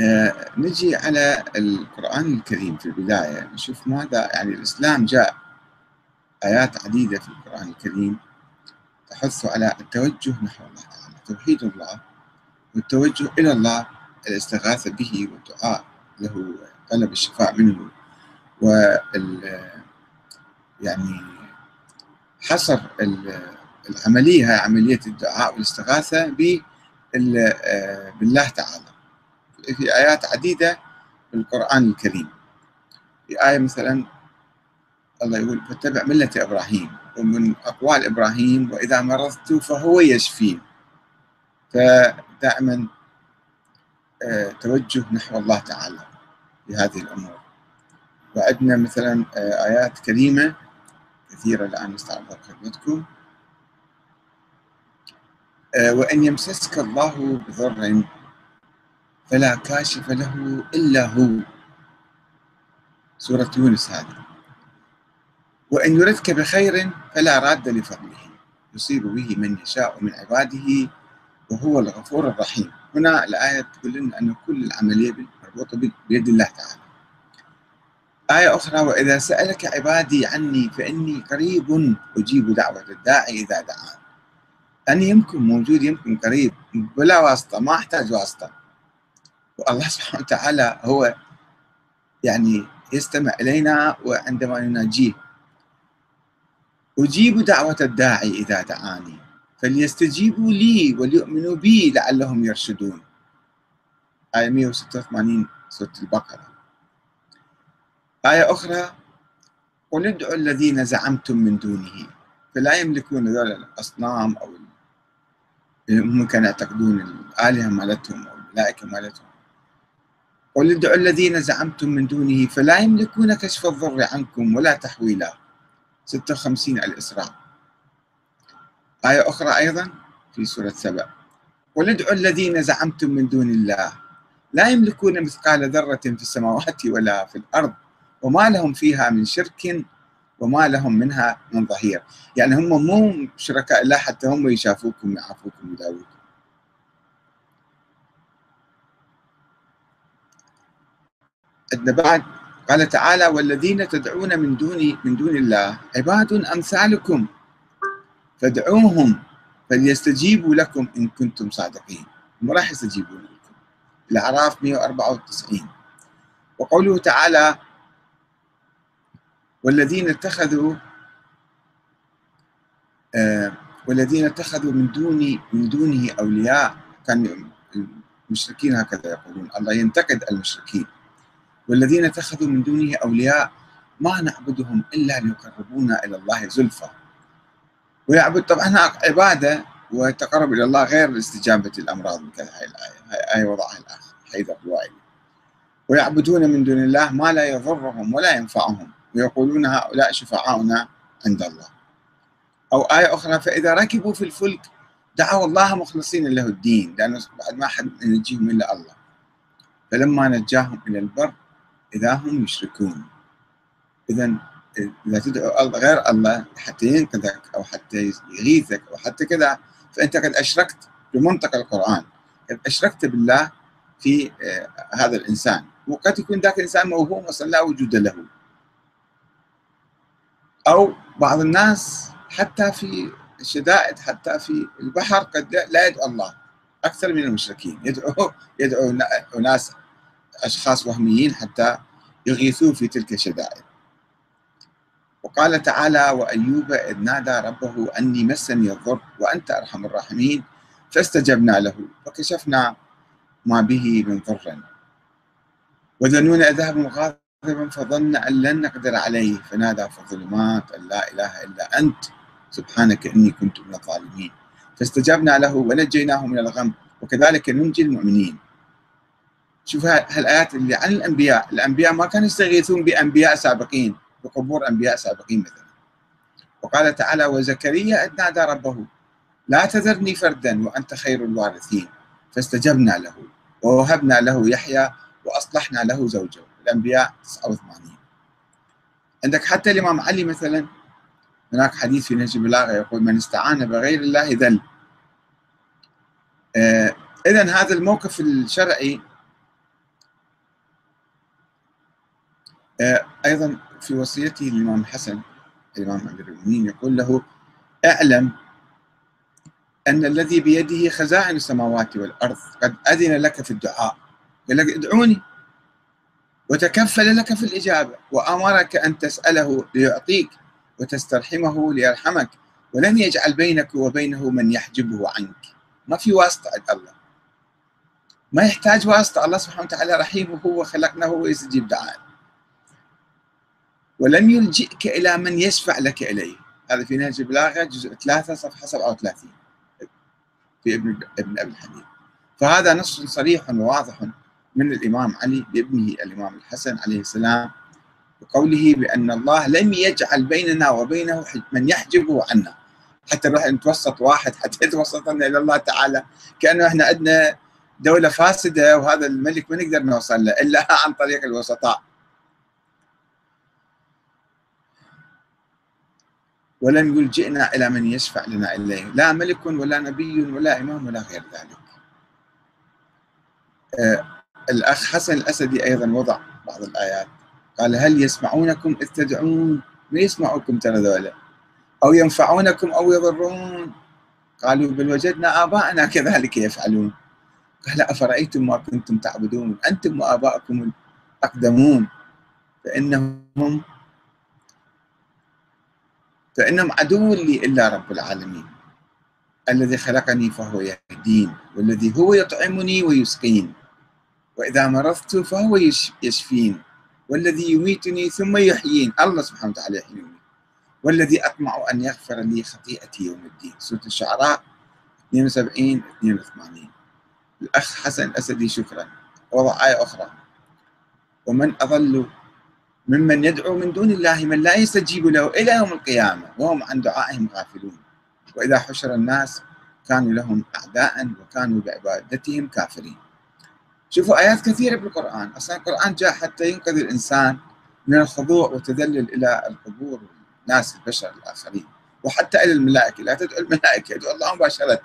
آه، نجي على القرآن الكريم في البداية. نشوف ماذا يعني الإسلام جاء آيات عديدة في القرآن الكريم تحث على التوجه نحو الله تعالى توحيد الله والتوجه إلى الله الاستغاثة به والدعاء له طلب الشفاء منه وال يعني حصر العملية هي عملية الدعاء والاستغاثة بالله تعالى. في آيات عديدة في القرآن الكريم. في آية مثلا الله يقول فاتبع ملة إبراهيم ومن أقوال إبراهيم وإذا مرضت فهو يشفين. فدائما آه، توجه نحو الله تعالى في هذه الأمور. وعندنا مثلا آه، آيات كريمة كثيرة الآن نستعرضها بخدمتكم آه، وإن يمسسك الله بضر فلا كاشف له إلا هو. سورة يونس هذه. وإن يردك بخير فلا راد لفضله. يصيب به من يشاء من عباده وهو الغفور الرحيم. هنا الآية تقول لنا أن كل العملية مربوطة بيد الله تعالى. آية أخرى وإذا سألك عبادي عني فإني قريب أجيب دعوة الداعي إذا دعان. أنا يمكن موجود يمكن قريب بلا واسطة ما أحتاج واسطة. والله سبحانه وتعالى هو يعني يستمع إلينا وعندما نناجيه. أجيب دعوة الداعي إذا دعاني. فليستجيبوا لي وليؤمنوا بي لعلهم يرشدون. آية 186 سورة البقرة. آية أخرى قل ادعوا الذين زعمتم من دونه. فلا يملكون ذول الأصنام أو كانوا يعتقدون الآلهة مالتهم أو الملائكة مالتهم. قل ادعوا الذين زعمتم من دونه فلا يملكون كشف الضر عنكم ولا تحويلا. 56 الإسراء. آية أخرى أيضا في سورة سبع قل ادعوا الذين زعمتم من دون الله. لا يملكون مثقال ذرة في السماوات ولا في الأرض وما لهم فيها من شرك وما لهم منها من ظهير. يعني هم مو شركاء الله حتى هم يشافوكم ويعافوكم ويداووكم عندنا بعد. قال تعالى والذين تدعون من دون من دون الله عباد أمثالكم. فادعوهم فليستجيبوا لكم إن كنتم صادقين. ما راح يستجيبون لكم. الأعراف 194 وقوله تعالى والذين اتخذوا آه والذين اتخذوا من دون من دونه أولياء. كان المشركين هكذا يقولون. الله ينتقد المشركين. والذين اتخذوا من دونه أولياء ما نعبدهم إلا ليقربونا إلى الله زلفى. ويعبد طبعا عبادة وتقرب إلى الله غير استجابة الأمراض. كذا هاي الآية هاي وضعها الأخ حيدر الوائل ويعبدون من دون الله ما لا يضرهم ولا ينفعهم. ويقولون هؤلاء شفعاؤنا عند الله. أو آية أخرى فإذا ركبوا في الفلك دعوا الله مخلصين له الدين. لأنه بعد ما حد ينجيهم إلا الله. فلما نجاهم إلى البر إذا هم يشركون إذا إذا تدعو غير الله حتى ينقذك أو حتى يغيثك أو حتى كذا. فأنت قد أشركت بمنطق القرآن. قد أشركت بالله في آه، هذا الإنسان. وقد يكون ذاك الإنسان موهوم أصلا لا وجود له. أو بعض الناس حتى في الشدائد حتى في البحر قد لا يدعو الله. أكثر من المشركين. يدعو يدعو ناس أشخاص وهميين حتى يغيثوه في تلك الشدائد. وقال تعالى وأيوب إذ نادى ربه أني مسني الضر وأنت أرحم الراحمين فاستجبنا له فكشفنا ما به من ضر وذنون ذهب مغاضبا فظن أن لن نقدر عليه فنادى في الظلمات أن لا إله إلا أنت سبحانك إني كنت من الظالمين. فاستجبنا له ونجيناه من الغم وكذلك ننجي المؤمنين. شوف هالآيات اللي عن الأنبياء، الأنبياء ما كانوا يستغيثون بأنبياء سابقين بقبور أنبياء سابقين مثلا. وقال تعالى وزكريا إذ نادى ربه لا تذرني فردا وأنت خير الوارثين فاستجبنا له ووهبنا له يحيى وأصلحنا له زوجه. الأنبياء 89 عندك حتى الإمام علي مثلا هناك حديث في نهج البلاغه يقول من استعان بغير الله ذل. آه اذا هذا الموقف الشرعي أيضا في وصيته للإمام الحسن الإمام أمير المؤمنين يقول له أعلم أن الذي بيده خزائن السماوات والأرض قد أذن لك في الدعاء قال لك ادعوني وتكفل لك في الإجابة وأمرك أن تسأله ليعطيك وتسترحمه ليرحمك ولم يجعل بينك وبينه من يحجبه عنك. ما في واسطة عند الله. ما يحتاج واسطة. الله سبحانه وتعالى رحيم وهو خلقنا هو يستجيب دعائه. ولم يلجئك إلى من يشفع لك إليه. هذا في نهج البلاغة جزء 3 صفحة 37 في ابن ابن أبي الحديث. فهذا نص صريح وواضح من الإمام علي بابنه الإمام الحسن عليه السلام بقوله بأن الله لم يجعل بيننا وبينه من يحجبه عنا. حتى نروح نتوسط واحد حتى يتوسطنا إلى الله تعالى كأنه إحنا عندنا دولة فاسدة وهذا الملك ما نقدر نوصل له إلا عن طريق الوسطاء. ولم يلجئنا إلى من يشفع لنا إليه. لا ملك ولا نبي ولا إمام ولا غير ذلك. آه الأخ حسن الأسدي أيضا وضع بعض الآيات. قال هل يسمعونكم إذ تدعون؟ ما يسمعوكم ترى ذولا؟ أو ينفعونكم أو يضرون؟ قالوا بل وجدنا آباءنا كذلك يفعلون. قال أفرأيتم ما كنتم تعبدون؟ أنتم وآباءكم الأقدمون. فإنهم فإنهم عدو لي إلا رب العالمين. الذي خلقني فهو يهدين والذي هو يطعمني ويسقين. وإذا مرضت فهو يشفين. والذي يميتني ثم يحيين. الله سبحانه وتعالى يحييني. والذي أطمع أن يغفر لي خطيئتي يوم الدين. سورة الشعراء 72 82 الأخ حسن الأسدي شكرا. وضع آية أخرى. ومن أضل ممن يدعو من دون الله من لا يستجيب له إلى يوم القيامة وهم عن دعائهم غافلون. وإذا حشر الناس كانوا لهم أعداء وكانوا بعبادتهم كافرين. شوفوا آيات كثيرة بالقرآن. أصلا القرآن جاء حتى ينقذ الإنسان من الخضوع والتذلل إلى القبور والناس البشر الآخرين وحتى إلى الملائكة. لا تدعو الملائكة يدعو الله مباشرة.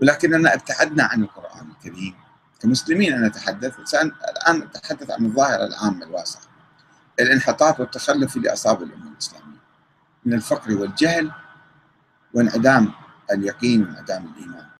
ولكننا ابتعدنا عن القرآن الكريم. كمسلمين أنا أتحدث الآن أتحدث عن الظاهرة العامة الواسعة. الانحطاط والتخلف اللي أصاب الأمة الإسلامية من الفقر والجهل وانعدام اليقين وانعدام الإيمان.